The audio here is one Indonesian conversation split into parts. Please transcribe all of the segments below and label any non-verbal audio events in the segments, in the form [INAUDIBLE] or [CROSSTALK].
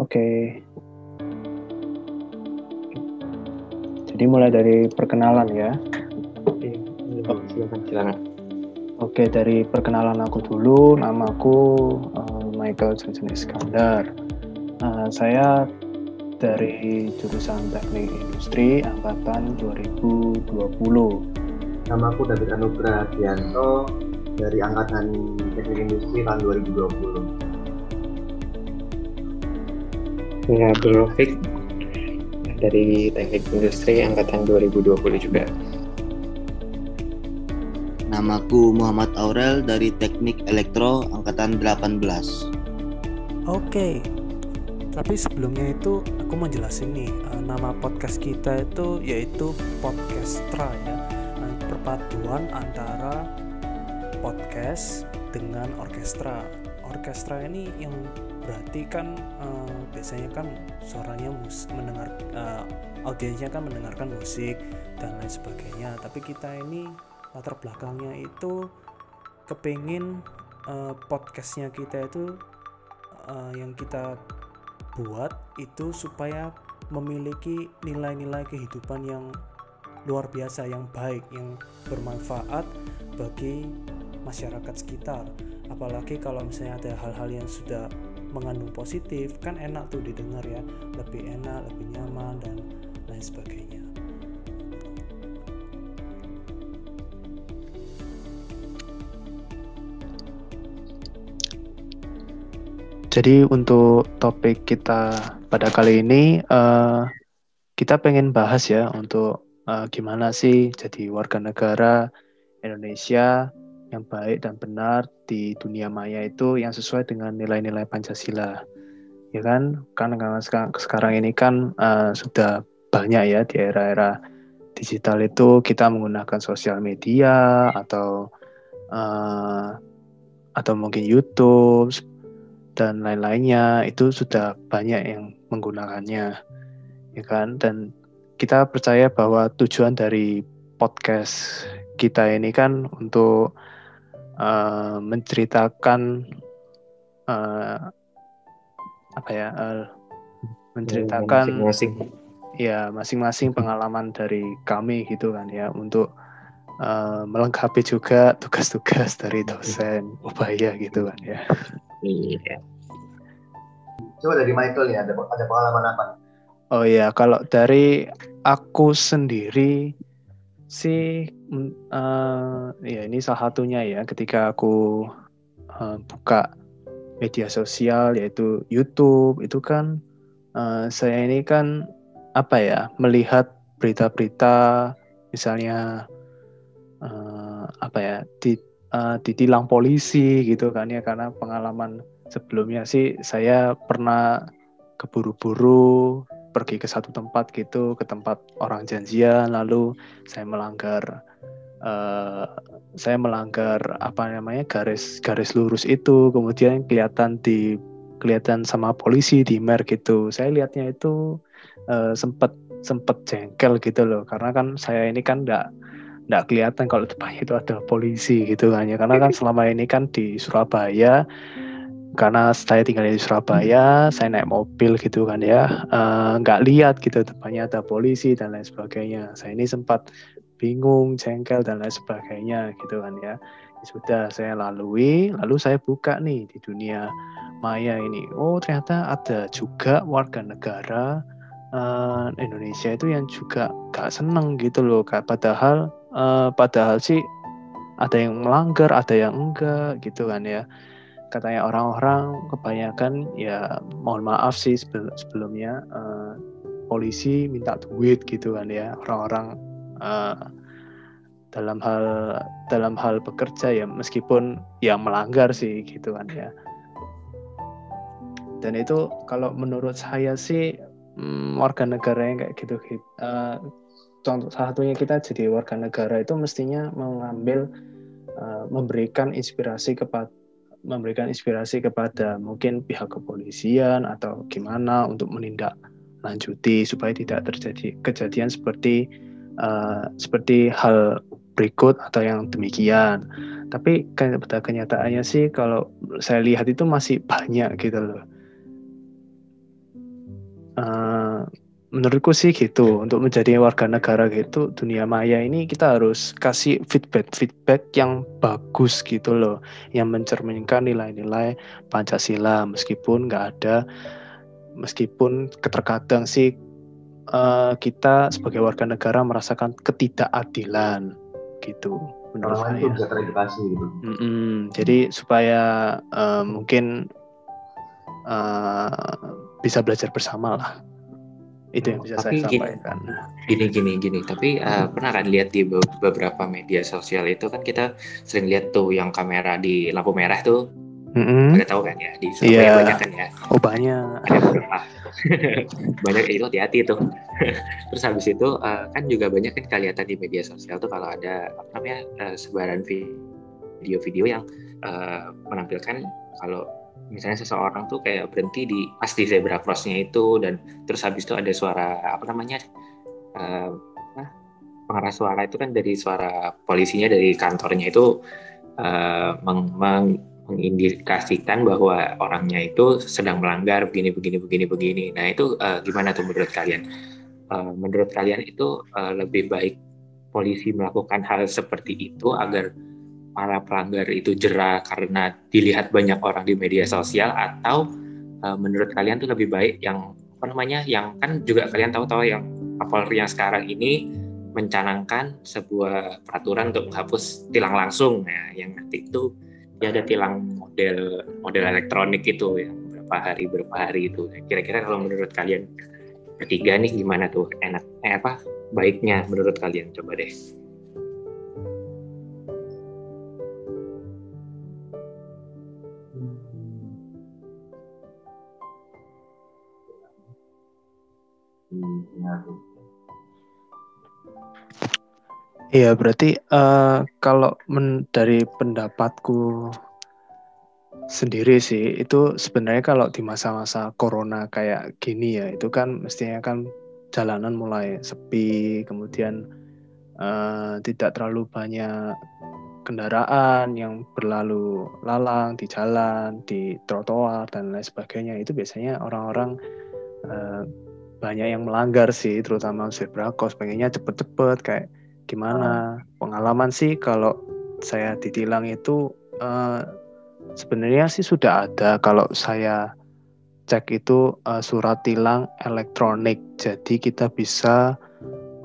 Oke. Jadi mulai dari perkenalan ya. Iya, oh, silakan, silakan. Oke, dari perkenalan aku dulu, namaku uh, Michael Johnson Iskandar. Uh, saya dari jurusan Teknik Industri angkatan 2020. Nama aku David Anugrah Dianto dari angkatan Teknik Industri tahun 2020. Ya, Fik dari Teknik Industri angkatan 2020 juga. Namaku Muhammad Aurel dari Teknik Elektro angkatan 18. Oke. Tapi sebelumnya itu aku mau jelasin nih uh, nama podcast kita itu yaitu Podcastra ya. Uh, perpaduan antara podcast dengan orkestra. Orkestra ini yang berarti kan uh, biasanya kan suaranya mus mendengar uh, audiensnya kan mendengarkan musik dan lain sebagainya. Tapi kita ini latar belakangnya itu kepingin uh, podcastnya kita itu uh, yang kita buat itu supaya memiliki nilai-nilai kehidupan yang luar biasa yang baik yang bermanfaat bagi masyarakat sekitar apalagi kalau misalnya ada hal-hal yang sudah mengandung positif kan enak tuh didengar ya. Lebih enak lebih nyaman dan lain sebagainya. Jadi untuk topik kita pada kali ini uh, kita pengen bahas ya untuk uh, gimana sih jadi warga negara Indonesia yang baik dan benar di dunia maya itu yang sesuai dengan nilai-nilai Pancasila. Ya kan? Karena sekarang ini kan uh, sudah banyak ya di era-era digital itu kita menggunakan sosial media atau uh, atau mungkin YouTube dan lain-lainnya itu sudah banyak yang menggunakannya ya kan dan kita percaya bahwa tujuan dari podcast kita ini kan untuk uh, menceritakan uh, apa ya uh, menceritakan masing-masing ya masing-masing pengalaman dari kami gitu kan ya untuk uh, melengkapi juga tugas-tugas dari dosen upaya gitu kan ya. Iya. Coba dari Michael ya ada ada pengalaman apa? Oh ya kalau dari aku sendiri sih uh, ya ini salah satunya ya ketika aku uh, buka media sosial yaitu YouTube itu kan uh, saya ini kan apa ya melihat berita-berita misalnya uh, apa ya di uh, ditilang polisi gitu kan ya karena pengalaman sebelumnya sih saya pernah keburu-buru pergi ke satu tempat gitu ke tempat orang janjian lalu saya melanggar uh, saya melanggar apa namanya garis garis lurus itu kemudian kelihatan di kelihatan sama polisi di mer gitu. Saya lihatnya itu uh, sempet sempet jengkel gitu loh. Karena kan saya ini kan nggak nggak kelihatan kalau depannya itu ada polisi gitu kan ya. Karena kan selama ini kan di Surabaya karena saya tinggal di Surabaya, saya naik mobil gitu kan ya, eh, nggak uh, lihat gitu depannya ada polisi dan lain sebagainya. Saya ini sempat bingung, jengkel dan lain sebagainya gitu kan ya. ya. Sudah saya lalui, lalu saya buka nih di dunia maya ini. Oh ternyata ada juga warga negara uh, Indonesia itu yang juga gak seneng gitu loh, padahal uh, padahal sih ada yang melanggar, ada yang enggak gitu kan ya katanya orang-orang kebanyakan ya mohon maaf sih sebelumnya uh, polisi minta duit gitu kan ya orang-orang uh, dalam hal dalam hal bekerja ya meskipun ya melanggar sih gitu kan ya. Dan itu kalau menurut saya sih hmm, warga negara yang kayak gitu, gitu uh, contoh salah satunya kita jadi warga negara itu mestinya mengambil uh, memberikan inspirasi kepada memberikan inspirasi kepada mungkin pihak kepolisian atau gimana untuk menindak lanjuti supaya tidak terjadi kejadian seperti uh, seperti hal berikut atau yang demikian. Tapi pada kenyataannya sih kalau saya lihat itu masih banyak gitu loh. uh, menurutku sih gitu untuk menjadi warga negara gitu dunia maya ini kita harus kasih feedback feedback yang bagus gitu loh yang mencerminkan nilai-nilai pancasila meskipun nggak ada meskipun keterkadang sih uh, kita sebagai warga negara merasakan ketidakadilan gitu menurut Orang saya. bisa teredukasi gitu. Mm-mm. Jadi supaya uh, mungkin uh, bisa belajar bersama lah. Itu yang bisa Tapi saya gini, sampaikan. gini gini gini tapi uh, pernah kan lihat di be- beberapa media sosial itu kan kita sering lihat tuh yang kamera di lampu merah tuh Mm-mm. pada tahu kan ya di Surabaya Iya. banyak kan ya Oh banyak. ada beberapa [LAUGHS] banyak itu hati-hati tuh [LAUGHS] terus habis itu uh, kan juga banyak kan kelihatan di media sosial tuh kalau ada apa namanya uh, sebaran vi- video-video yang uh, menampilkan kalau misalnya seseorang tuh kayak berhenti di pas di zebra crossnya itu dan terus habis itu ada suara apa namanya uh, pengeras suara itu kan dari suara polisinya dari kantornya itu uh, meng- meng- mengindikasikan bahwa orangnya itu sedang melanggar begini begini begini begini. Nah itu uh, gimana tuh menurut kalian? Uh, menurut kalian itu uh, lebih baik polisi melakukan hal seperti itu agar para pelanggar itu jerah karena dilihat banyak orang di media sosial atau uh, menurut kalian tuh lebih baik yang apa namanya yang kan juga kalian tahu-tahu yang Kapolri yang sekarang ini mencanangkan sebuah peraturan untuk menghapus tilang langsung ya yang nanti itu dia ada tilang model model elektronik itu yang berapa hari berapa hari itu. Kira-kira kalau menurut kalian ketiga nih gimana tuh? Enak eh apa? Baiknya menurut kalian? Coba deh Iya berarti eh, kalau men- dari pendapatku sendiri sih itu sebenarnya kalau di masa-masa corona kayak gini ya itu kan mestinya kan jalanan mulai sepi kemudian eh, tidak terlalu banyak kendaraan yang berlalu lalang di jalan di trotoar dan lain sebagainya. Itu biasanya orang-orang eh, banyak yang melanggar sih terutama zebra cross pengennya cepet-cepet kayak gimana pengalaman sih kalau saya ditilang itu eh, sebenarnya sih sudah ada. Kalau saya cek itu eh, surat tilang elektronik. Jadi kita bisa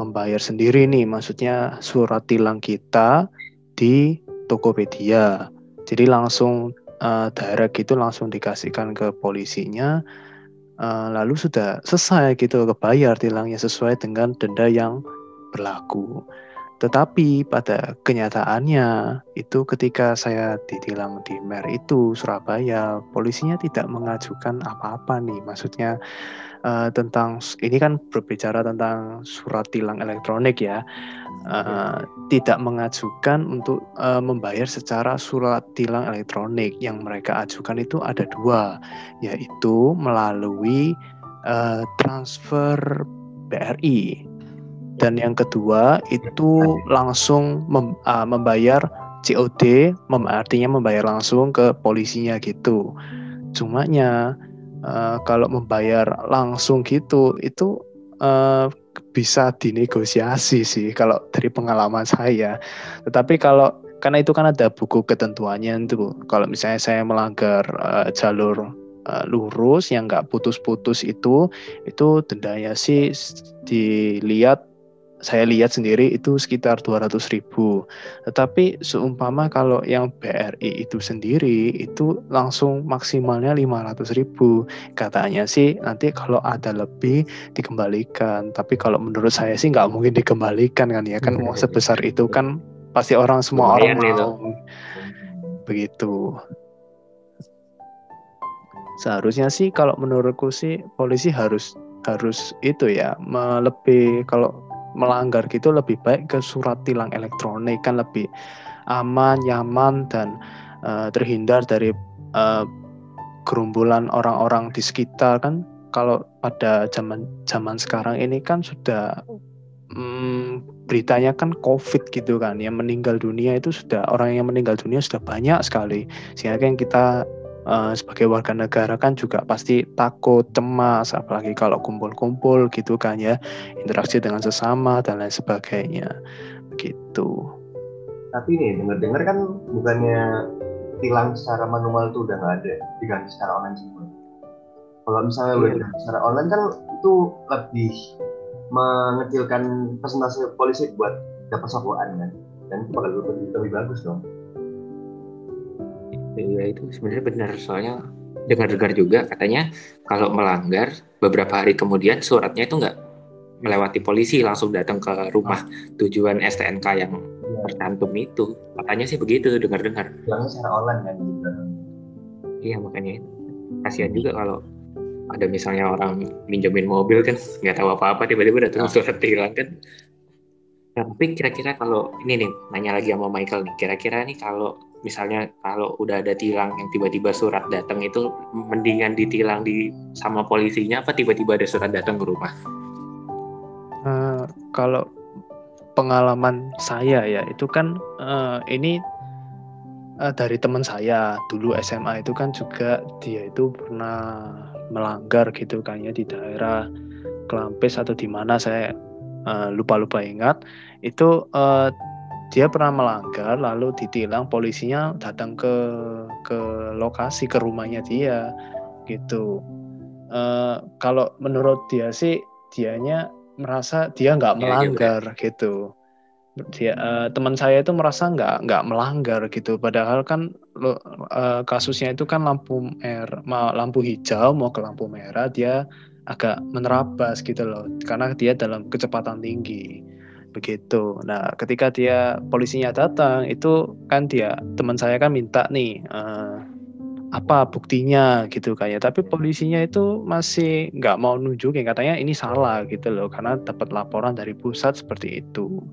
membayar sendiri nih. Maksudnya surat tilang kita di Tokopedia. Jadi langsung eh, direct gitu langsung dikasihkan ke polisinya. Eh, lalu sudah selesai gitu kebayar tilangnya sesuai dengan denda yang berlaku tetapi pada kenyataannya itu ketika saya ditilang di Mer itu Surabaya, polisinya tidak mengajukan apa-apa nih. Maksudnya eh, tentang ini kan berbicara tentang surat tilang elektronik ya. Eh, tidak mengajukan untuk eh, membayar secara surat tilang elektronik. Yang mereka ajukan itu ada dua, yaitu melalui eh, transfer BRI dan yang kedua itu langsung mem- uh, membayar COD, mem- artinya membayar langsung ke polisinya gitu. Cumanya uh, kalau membayar langsung gitu itu uh, bisa dinegosiasi sih kalau dari pengalaman saya. Tetapi kalau karena itu kan ada buku ketentuannya itu. Kalau misalnya saya melanggar uh, jalur lurus yang nggak putus-putus itu, itu dendanya sih dilihat saya lihat sendiri itu sekitar 200 ribu. Tetapi seumpama kalau yang BRI itu sendiri itu langsung maksimalnya 500 ribu. Katanya sih nanti kalau ada lebih dikembalikan. Tapi kalau menurut saya sih nggak mungkin dikembalikan kan ya kan uang sebesar itu kan pasti orang semua orang Lumayan itu. mau begitu. Seharusnya sih kalau menurutku sih polisi harus harus itu ya me- lebih kalau melanggar gitu lebih baik ke surat tilang elektronik kan lebih aman, nyaman dan eh, terhindar dari eh, gerombolan orang-orang di sekitar kan? Kalau pada zaman zaman sekarang ini kan sudah hmm, beritanya kan COVID gitu kan yang meninggal dunia itu sudah orang yang meninggal dunia sudah banyak sekali. Sehingga yang kita eh, sebagai warga negara kan juga pasti takut, cemas, apalagi kalau kumpul-kumpul gitu kan ya, interaksi dengan sesama dan lain sebagainya. Begitu. Tapi nih dengar-dengar kan bukannya tilang secara manual tuh udah nggak ada, diganti secara online semua. Kalau misalnya udah Iya. diganti secara online kan itu lebih mengecilkan persentase polisi buat dapat sokokan kan, dan itu bakal lebih, lebih bagus dong. Iya itu sebenarnya benar. Soalnya dengar-dengar juga katanya kalau melanggar beberapa hari kemudian suratnya itu nggak melewati polisi langsung datang ke rumah tujuan STNK yang Iya, tercantum itu. Katanya sih begitu dengar-dengar. Tilangnya secara online kan gitu. iya makanya kasihan juga kalau ada misalnya orang minjemin mobil kan nggak tahu apa-apa tiba-tiba datang surat tilang kan. Tapi kira-kira kalau ini nih nanya lagi sama Michael nih kira-kira nih kalau misalnya kalau udah ada tilang yang tiba-tiba surat datang itu mendingan ditilang di sama polisinya apa tiba-tiba ada surat datang ke rumah? Eh, kalau pengalaman saya ya itu kan eh, ini eh, dari teman saya. Dulu SMA itu kan juga dia itu pernah melanggar gitu kan ya di daerah Kelampis atau di mana saya lupa-lupa ingat. Itu eh, dia pernah melanggar lalu ditilang polisinya datang ke ke lokasi ke rumahnya dia gitu. Eh, kalau menurut dia sih dianya merasa dia nggak Iya juga. melanggar gitu. Dia eh, teman saya itu merasa nggak nggak melanggar gitu. Padahal kan lo- eh, kasusnya itu kan lampu mer lampu hijau mau ke lampu merah dia agak menerabas gitu loh. Karena dia dalam kecepatan tinggi begitu. Nah ketika dia polisinya datang itu kan dia teman saya kan minta nih eh, apa buktinya gitu kayak tapi polisinya itu masih nggak mau nunjukin katanya ini salah gitu loh. Karena dapat laporan dari pusat seperti itu.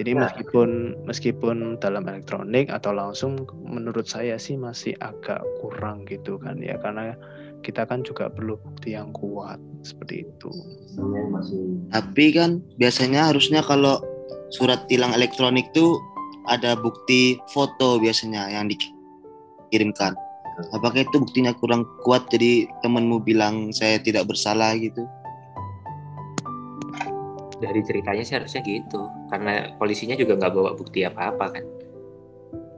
Jadi Nah. meskipun meskipun dalam elektronik atau langsung menurut saya sih masih agak kurang gitu kan ya. Karena kita kan juga perlu bukti yang kuat seperti itu Tapi kan biasanya harusnya kalau surat tilang elektronik tuh ada bukti foto biasanya yang dikirimkan. Apakah itu buktinya kurang kuat jadi temenmu bilang saya tidak bersalah gitu? dari ceritanya sih harusnya gitu karena polisinya juga nggak bawa bukti apa-apa kan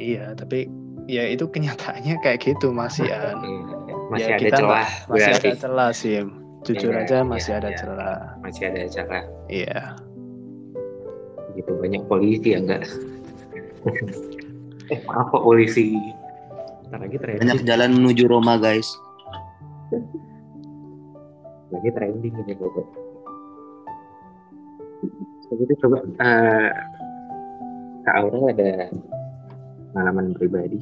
iya tapi ya itu kenyataannya kayak gitu masih An. [LAUGHS] masih Ya, ada kita celah masih berarti ada celah sih jujur Iya, aja iya, masih ada iya. celah. Masih ada celah. Iya. Gitu banyak polisi ya enggak eh maaf kok polisi. Ntar lagi trending. Banyak jalan menuju Roma guys. lagi trending ini Bobo begitu coba eh Kak Aurel ada pengalaman pribadi.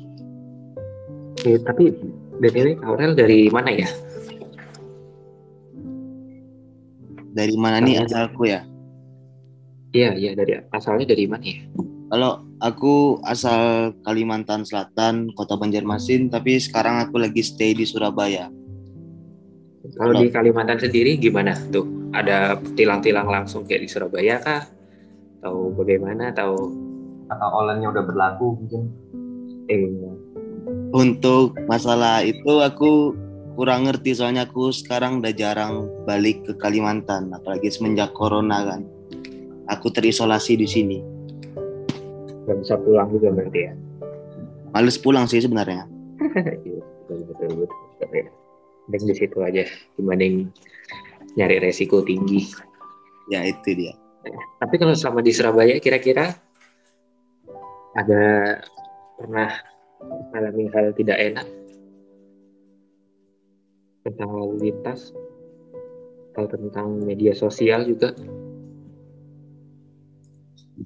Eh, tapi BTW Aurel dari mana ya? Dari mana nih asalku ya? iya iya dari asalnya dari mana ya? Kalau aku asal Kalimantan Selatan, Kota Banjarmasin, tapi sekarang aku lagi stay di Surabaya. kalau Kalau- di Kalimantan sendiri gimana tuh? Ada tilang-tilang langsung kayak di Surabaya kah? Atau bagaimana? Atau atau online-nya udah berlaku mungkin. Eh Untuk masalah itu aku kurang ngerti soalnya aku sekarang udah jarang balik ke Kalimantan, apalagi semenjak corona kan. Aku terisolasi di sini. nggak bisa pulang juga berarti ya Males pulang sih sebenarnya. Iya, ya. Mending di situ aja dibanding nyari resiko tinggi. Ya itu dia. Tapi kalau selama di Surabaya kira-kira ada pernah mengalami hal tidak enak tentang lalu lintas atau tentang media sosial juga?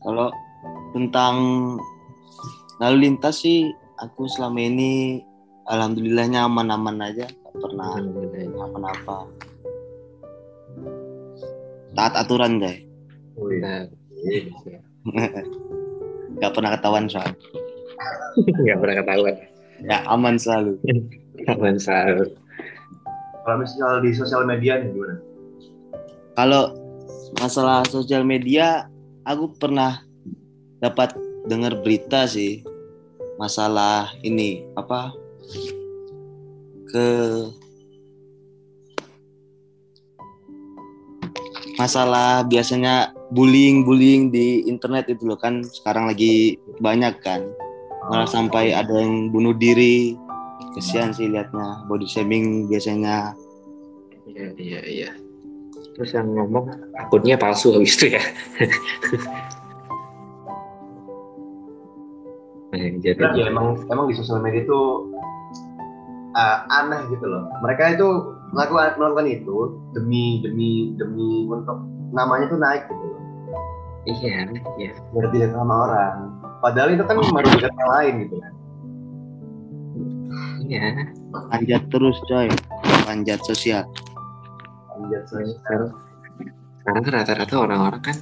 Kalau tentang lalu lintas sih aku selama ini alhamdulillahnya aman-aman aja, gak pernah apa-apa. Taat aturan guys, Wih, Nah, gak pernah ketahuan soal. [LAUGHS] nggak pernah ketahuan. Ya aman selalu. [LAUGHS] Aman selalu. kalau misal di sosial media nih gimana Kalau masalah sosial media, aku pernah dapat dengar berita sih masalah ini apa ke masalah biasanya bullying bullying di internet itu loh kan sekarang lagi banyak kan malah sampai ada yang bunuh diri kesian sih liatnya body shaming biasanya Iya, iya, iya. Terus yang ngomong akunnya palsu habis [LAUGHS] itu ya. nah, jadi Dan ya emang emang di sosial media itu uh, aneh gitu loh. Mereka itu melakukan melakukan itu demi demi demi untuk namanya tuh naik gitu loh. iya, iya. Dilihat sama orang. Padahal itu kan merugikan yang lain gitu kan. Iya. panjat terus coy. Panjat sosial. Anjir, saya Sekarang, kan rata-rata orang-orang kan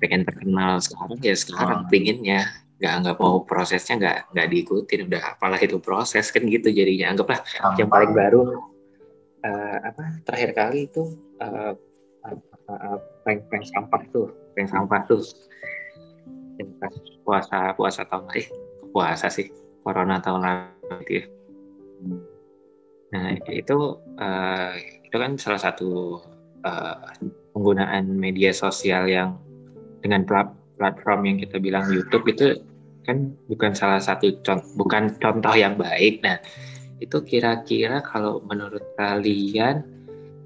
pengen terkenal sekarang ya sekarang Ah. pinginnya. Nggak nggak mau prosesnya nggak nggak diikutin. Udah apalah itu proses kan gitu jadinya. Anggaplah yang paling baru eh, apa terakhir kali itu eh, apa, eh, prank prank sampah tuh. Prank sampah tuh pas puasa puasa tahun eh puasa sih corona tahun lalu gitu ya. Nah itu eh, itu kan salah satu eh, penggunaan media sosial yang dengan plat- platform yang kita bilang YouTube itu kan bukan salah satu contoh bukan contoh yang baik. Nah itu kira-kira kalau menurut kalian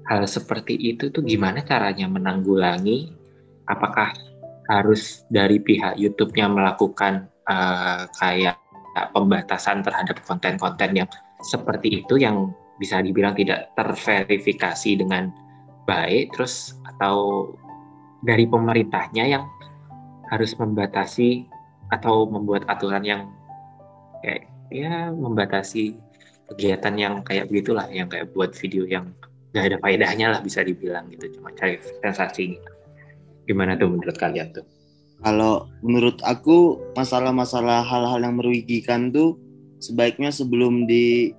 hal seperti itu tuh gimana caranya menanggulangi? Apakah harus dari pihak YouTube-nya melakukan eh, kayak pembatasan terhadap konten-konten yang seperti itu yang bisa dibilang tidak terverifikasi dengan baik, terus atau dari pemerintahnya yang harus membatasi atau membuat aturan yang kayak ya membatasi kegiatan yang kayak begitulah yang kayak buat video yang gak ada faedahnya lah bisa dibilang gitu cuma cari sensasi gitu. Gimana tuh menurut kalian tuh Kalau menurut aku masalah-masalah hal-hal yang merugikan tuh sebaiknya sebelum di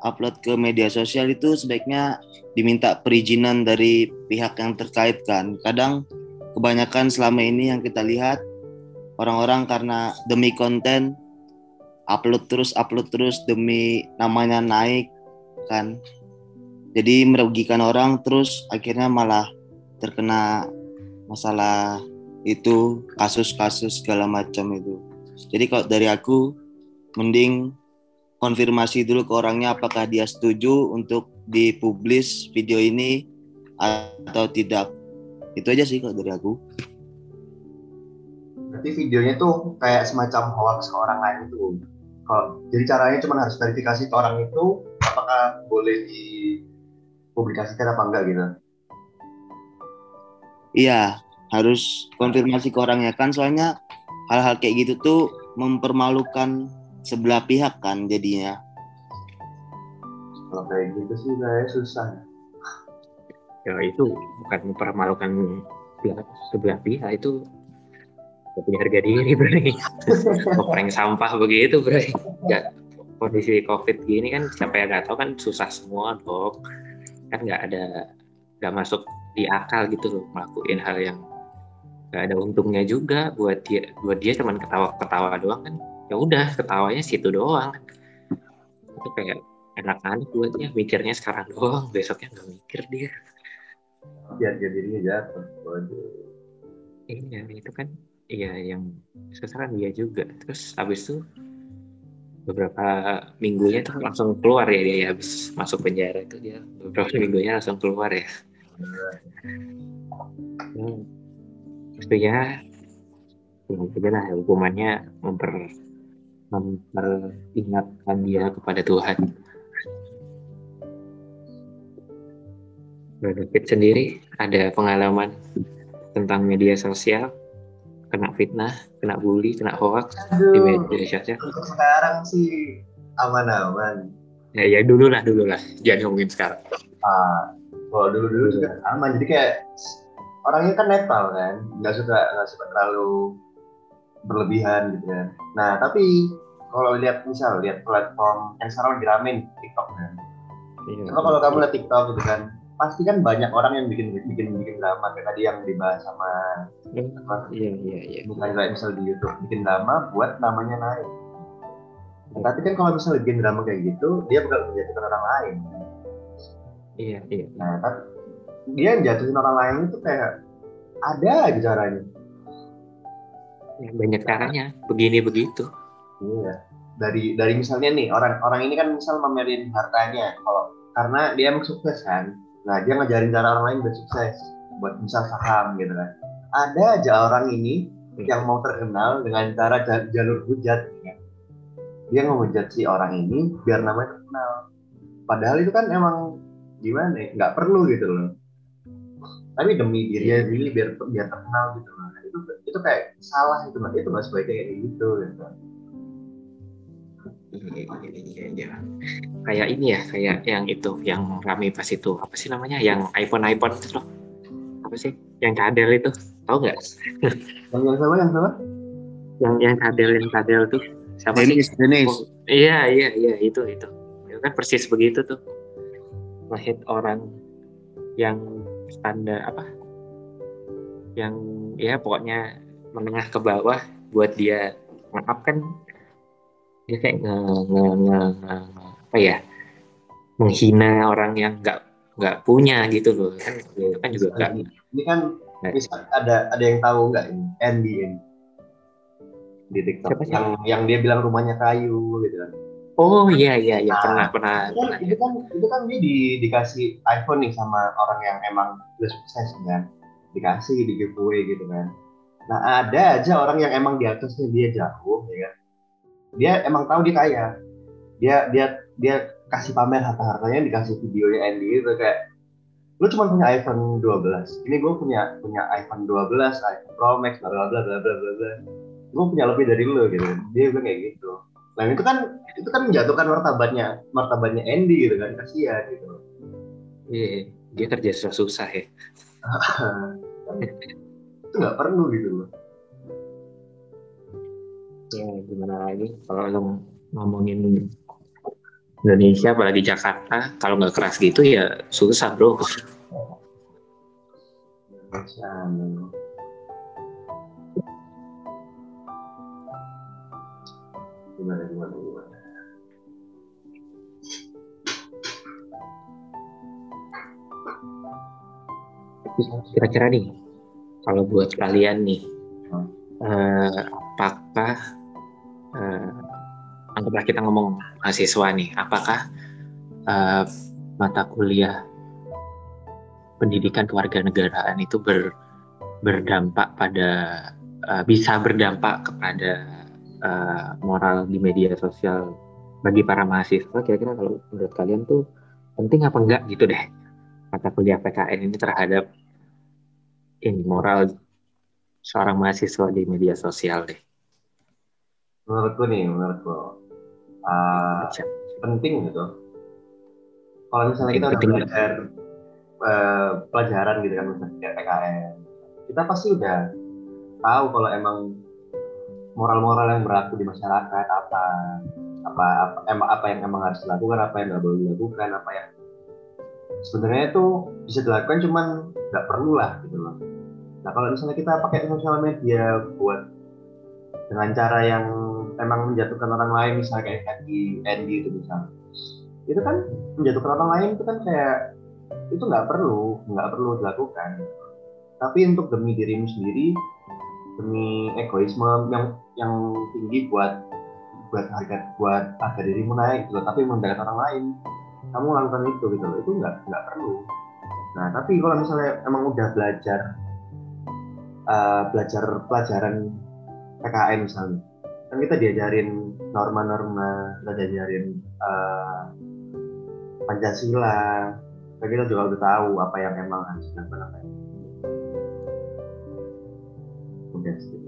upload ke media sosial itu sebaiknya diminta perizinan dari pihak yang terkait kan. Kadang kebanyakan selama ini yang kita lihat orang-orang karena demi konten upload terus upload terus demi namanya naik kan. Jadi merugikan orang terus akhirnya malah terkena masalah itu kasus-kasus segala macam itu. Jadi kalau dari aku mending konfirmasi dulu ke orangnya apakah dia setuju untuk dipublis video ini atau tidak. Itu aja sih kalau dari aku. Berarti videonya tuh kayak semacam hoax ke orang lain itu. Jadi caranya cuma harus verifikasi ke orang itu apakah boleh dipublikasikan apa enggak gitu. Iya, harus konfirmasi ke orangnya kan soalnya hal-hal kayak gitu tuh mempermalukan sebelah pihak kan jadinya. Kalau kayak gitu sih kayak susah. ya itu bukan mempermalukan pihak sebelah pihak itu gak punya harga diri berarti [LAUGHS] ngeprank sampah begitu berarti ya kondisi covid gini kan siapa yang nggak tahu kan susah semua dok kan nggak ada nggak masuk di akal gitu loh ngelakuin hal yang nggak ada untungnya juga buat dia buat dia cuman ketawa ketawa doang kan ya udah ketawanya situ doang itu kayak enak-enak buatnya mikirnya sekarang doang besoknya nggak mikir dia Biar dia dirinya jatuh. Waduh. Iya, itu kan iya yang susah kan dia juga. Terus habis itu beberapa minggunya tuh langsung keluar ya dia ya, habis masuk penjara itu dia beberapa minggunya langsung keluar ya. Hmm. Pastinya ya lah hukumannya memper memperingatkan dia kepada Tuhan. David sendiri ada pengalaman tentang media sosial, kena fitnah, kena bully, kena hoax di media sosial. Untuk sekarang sih aman-aman. Ya, ya dulu lah, dulu lah. Jangan ngomongin sekarang. Ah, kalau dulu-dulu juga aman. Jadi kayak orangnya kan netral kan, nggak suka nggak suka terlalu berlebihan gitu kan. Nah tapi kalau lihat misal lihat platform yang sekarang lagi rame TikTok kan. Karena kalau kamu lihat TikTok gitu kan, pasti kan banyak orang yang bikin bikin bikin drama kayak tadi yang dibahas sama apa, Iya, iya, iya. bukan kayak misal di YouTube bikin drama buat namanya naik. Nah, tapi kan kalau misalnya bikin drama kayak gitu, dia bakal menjatuhkan orang lain. Iya, iya. Nah, tapi dia jatuhin orang lain itu kayak ada aja caranya. Ya, banyak caranya. Begini begitu. Iya. Dari dari misalnya nih orang orang ini kan misal mamerin hartanya kalau karena dia emang sukses kan. Nah dia ngajarin cara orang lain buat sukses, buat misal saham gitu kan. Ada aja orang ini yang mau terkenal dengan cara ja- jalur hujat. Ya. Dia ngehujat si orang ini biar namanya terkenal. Padahal itu kan emang gimana ya, nggak perlu gitu loh. Tapi demi dirinya sendiri biar biar terkenal gitu loh. Nah, itu itu kayak salah itu itu nggak sebaiknya kayak gitu gitu. Iya, iya, iya, iya. Kayak ini ya, kayak yang itu, yang rame pas itu. Apa sih namanya? Yang iPhone-iPhone itu loh. Apa sih? Yang cadel itu. Tahu nggak? Yang yang sama yang sama? Yang yang cadel, yang cadel tuh. Siapa sih? Denis. Oh, iya, iya, iya, itu, itu. Itu kan persis begitu tuh. Ngehit orang yang standar apa? Yang ya pokoknya menengah ke bawah buat dia maaf kan. Dia kayak nge, nge, nge, nge- nge- apa ya? Menghina orang yang nggak nggak punya gitu loh. Kan itu kan juga nggak Ini kan misal ada ada yang tahu nggak ini? Andy ini di TikTok. Siapa yang yang dia bilang rumahnya kayu gitu kan. Oh iya iya iya Ah. pernah pernah Itu kan, pernah itu kan itu kan dia di, dikasih iPhone nih sama orang yang emang udah sukses kan. Dikasih di giveaway gitu kan. Nah ada aja orang yang emang di atasnya dia jauh ya kan. Dia emang tahu dia kaya. Dia dia dia kasih pamer harta-hartanya dikasih videonya Andy itu kayak lu cuma punya iPhone 12 ini gue punya punya iPhone 12 iPhone Pro Max bla bla bla bla bla bla bla gue punya lebih dari lu gitu dia bilang kayak gitu nah itu kan itu kan menjatuhkan martabatnya martabatnya Andy gitu kan kasihan gitu. Iya dia kerja susah susah ya. [LAUGHS] Itu nggak perlu gitu loh. Ya gimana lagi? Kalau lo ngomongin Indonesia apalagi Jakarta kalau nggak keras gitu ya susah bro. Kasihan. Gimana gimana gimana kira-kira nih kalau buat kalian nih Hmm. eh, apakah eh, anggaplah kita ngomong mahasiswa nih apakah eh, mata kuliah pendidikan kewarganegaraan itu ber, berdampak pada eh, bisa berdampak kepada eh, moral di media sosial bagi para mahasiswa kira-kira kalau menurut kalian tuh penting apa enggak gitu deh? Mata kuliah PKN ini terhadap ini moral seorang mahasiswa di media sosial deh. menurutku nih menurutku uh, penting gitu. Kalau misalnya kita udah belajar eh, pelajaran gitu kan misalnya PKN kita pasti udah tahu kalau emang moral-moral yang berlaku di masyarakat apa apa apa, apa yang emang harus dilakukan apa yang nggak boleh dilakukan apa yang sebenarnya itu bisa dilakukan cuman nggak perlu lah gitu loh. Nah kalau misalnya kita pakai sosial media buat dengan cara yang emang menjatuhkan orang lain misalnya kayak Andy, Andy itu misalnya itu kan menjatuhkan orang lain itu kan kayak itu nggak perlu nggak perlu dilakukan. Tapi untuk demi dirimu sendiri demi egoisme yang yang tinggi buat buat harga buat harga dirimu naik gitu tapi mendekat orang lain. Kamu lakukan itu gitu loh itu nggak nggak perlu. Nah tapi kalau misalnya emang udah belajar eh, belajar pelajaran PKN misalnya kan kita diajarin norma-norma kita diajarin eh, Pancasila kan kita juga udah tahu apa yang emang harus dilakukan apa yang udah sih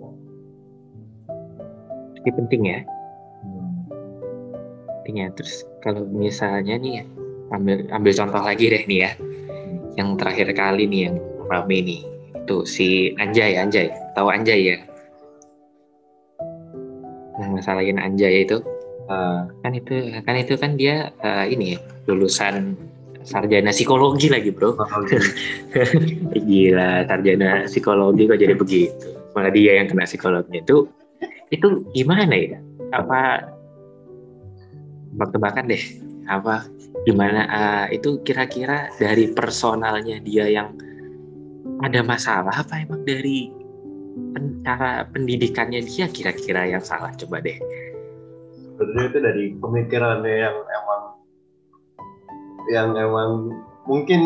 Ini penting ya, Hmm. penting ya. Terus kalau misalnya nih, ambil ambil contoh lagi deh nih ya, yang terakhir kali nih yang rame nih, itu si Anjay, Anjay, tahu Anjay ya? Yang masalahin Anjay itu, Eh, kan itu kan itu kan dia eh, ini ya, lulusan sarjana psikologi lagi bro. [LAUGHS] Gila, sarjana psikologi kok jadi begitu. Malah dia yang kena psikologi itu, itu gimana ya? Apa tebak-tebakan deh. Apa gimana uh, itu kira-kira dari personalnya dia yang ada masalah apa emang dari pen, cara pendidikannya dia kira-kira yang salah? Coba deh. Sebenarnya itu dari pemikirannya yang emang yang emang mungkin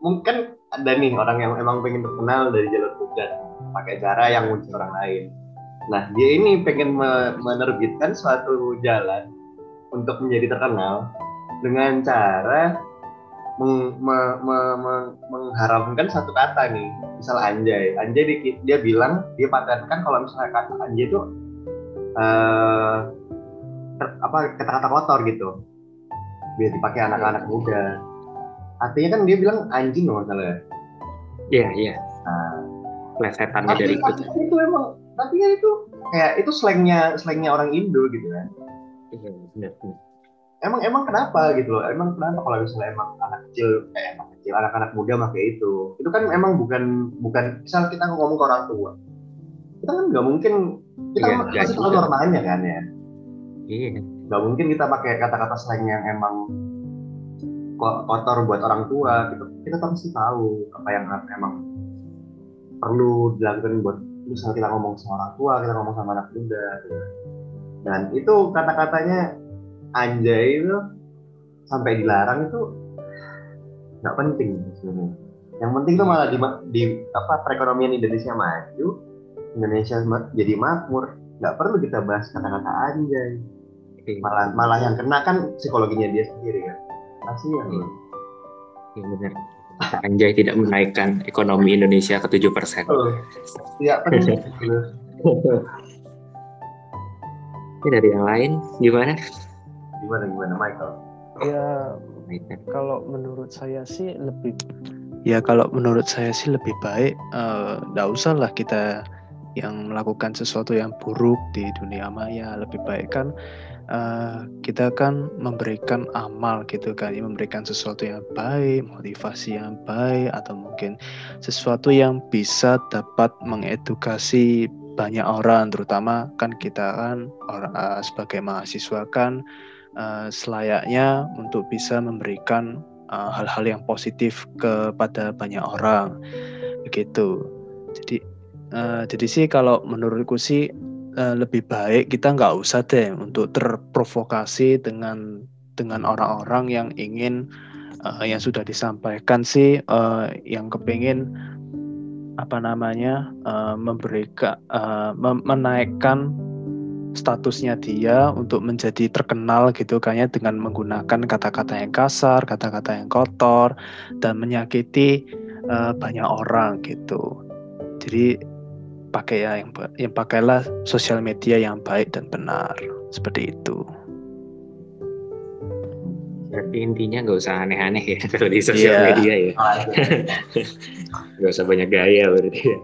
mungkin ada nih orang yang emang pengen terkenal dari jalur bukan pakai cara yang muncul orang lain. Nah dia ini pengen me menerbitkan suatu jalan untuk menjadi terkenal dengan cara meng, me, me, me, mengharamkan satu kata nih. Misal anjay. Anjay dia, dia bilang dia patenkan kalau misalnya kata anjay itu uh, apa kata-kata kotor gitu. Biar dipakai anak-anak muda artinya kan dia bilang anjing loh misalnya iya iya. Nah, plesetannya dari itu itu emang tapi kan itu kayak itu slangnya slangnya orang Indo gitu kan? Iya benar emang emang kenapa gitu loh? Emang kenapa kalau misalnya emang anak kecil eh anak kecil anak-anak muda pakai itu? Itu kan emang bukan bukan misal kita ngomong ke orang tua kita kan nggak mungkin kita Iya, kan nggak kasih tahu juga. normanya kan ya? Iya. Nggak mungkin kita pakai kata-kata slang yang emang kotor buat orang tua gitu. Kita pasti tahu apa yang emang perlu dilakukan buat misalnya kita ngomong sama orang tua kita ngomong sama anak muda gitu. dan itu kata-katanya anjay itu sampai dilarang itu nggak penting sebenarnya. Yang penting tuh malah di, di apa perekonomian Indonesia maju Indonesia jadi makmur. Nggak perlu kita bahas kata-kata anjay. Iya. malah malah yang kena kan psikologinya dia sendiri kan kasihan Iya. loh. Iya benar. [LAUGHS] Anjay tidak menaikkan ekonomi Indonesia ke 7 persen. Tidak penting gitu. Ini dari yang lain gimana? gimana gimana Michael Ya kalau menurut saya sih lebih ya kalau menurut saya sih lebih baik nggak usah lah kita yang melakukan sesuatu yang buruk di dunia maya lebih baik kan eh, kita kan memberikan amal gitu kan ya memberikan sesuatu yang baik motivasi yang baik atau mungkin sesuatu yang bisa dapat mengedukasi banyak orang terutama kan kita kan orang eh, sebagai mahasiswa kan eh, selayaknya untuk bisa memberikan uh, hal-hal yang positif kepada banyak orang. Begitu. Jadi uh, jadi sih kalau menurutku sih uh, lebih baik kita nggak usah deh untuk terprovokasi dengan dengan orang-orang yang ingin uh, yang sudah disampaikan sih uh, yang kepingin apa namanya uh, memberikan uh, mem- menaikkan statusnya dia untuk menjadi terkenal gitu kayaknya dengan menggunakan kata-kata yang kasar, kata-kata yang kotor dan menyakiti uh, banyak orang gitu. Jadi pakai ya yang yang pakailah sosial media yang baik dan benar seperti itu. Berarti intinya nggak usah aneh-aneh ya [LAUGHS] kalau di sosial Iya. media ya. [LAUGHS] Nggak usah banyak gaya berarti ya.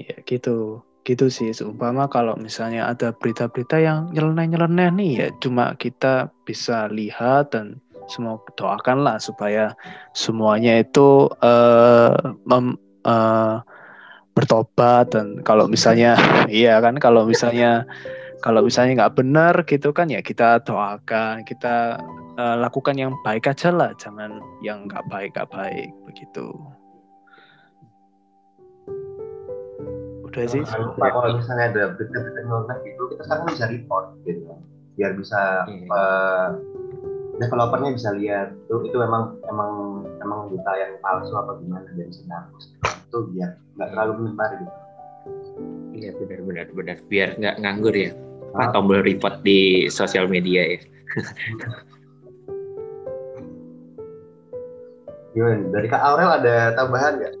Ya gitu. Gitu sih seumpama kalau misalnya ada berita-berita yang nyeleneh-nyeleneh nih ya cuma kita bisa lihat dan semua doakanlah supaya semuanya itu eh, mem- eh, bertobat dan kalau misalnya [LAUGHS] iya kan kalau misalnya kalau misalnya nggak benar gitu kan ya kita doakan kita eh, lakukan yang baik aja lah jangan yang nggak baik nggak baik begitu. Udah sih. Lupa kalau misalnya ada berita-berita nyeleneh gitu kita sekarang bisa report gitu kan biar bisa Iya. eh, developernya bisa lihat itu itu emang emang emang berita yang palsu apa gimana dan bisa dihapus itu biar nggak terlalu menyebar gitu Iya benar-benar benar. Biar nggak nganggur ya. Apa tombol report di sosial media ya. [LAUGHS] gimana dari Kak Aurel ada tambahan nggak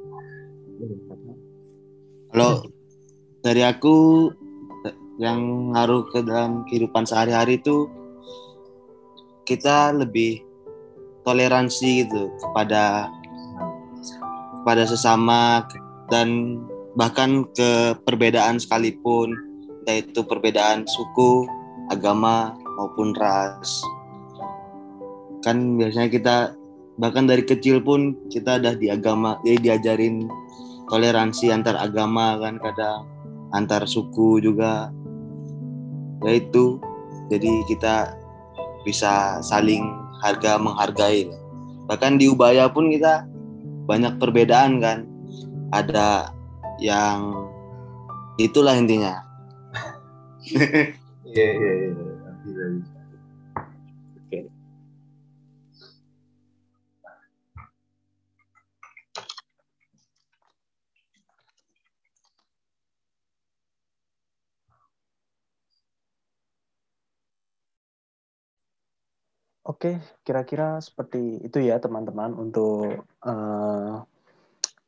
Kalau dari aku yang ngaruh ke dalam kehidupan sehari-hari itu kita lebih toleransi gitu kepada kepada sesama dan bahkan ke perbedaan sekalipun entah itu perbedaan suku, agama maupun ras. Kan biasanya kita bahkan dari kecil pun kita udah di agama jadi diajarin toleransi antar agama kan kadang antar suku juga yaitu jadi kita bisa saling harga menghargai bahkan di Ubaya pun kita banyak perbedaan kan. Ada yang itulah intinya. [LAUGHS] Iya iya iya. Oke, kira-kira seperti itu ya teman-teman untuk eh,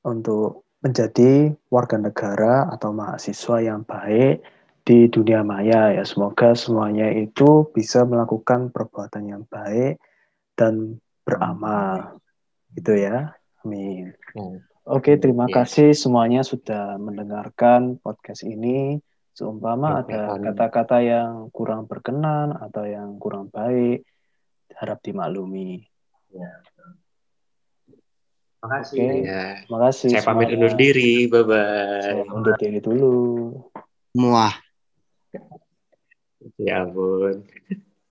untuk menjadi warga negara atau mahasiswa yang baik di dunia maya ya. Semoga semuanya itu bisa melakukan perbuatan yang baik dan beramal. Gitu ya. Amin. Hmm. Oke, terima Ya. kasih semuanya sudah mendengarkan podcast ini. Seumpama Ya, ada kata-kata yang kurang berkenan atau yang kurang baik, harap dimaklumi. Makasih. Oke. Ya. Terima kasih. Saya pamit undur diri. Bye bye. Saya undur diri dulu. Muah. Ya ampun.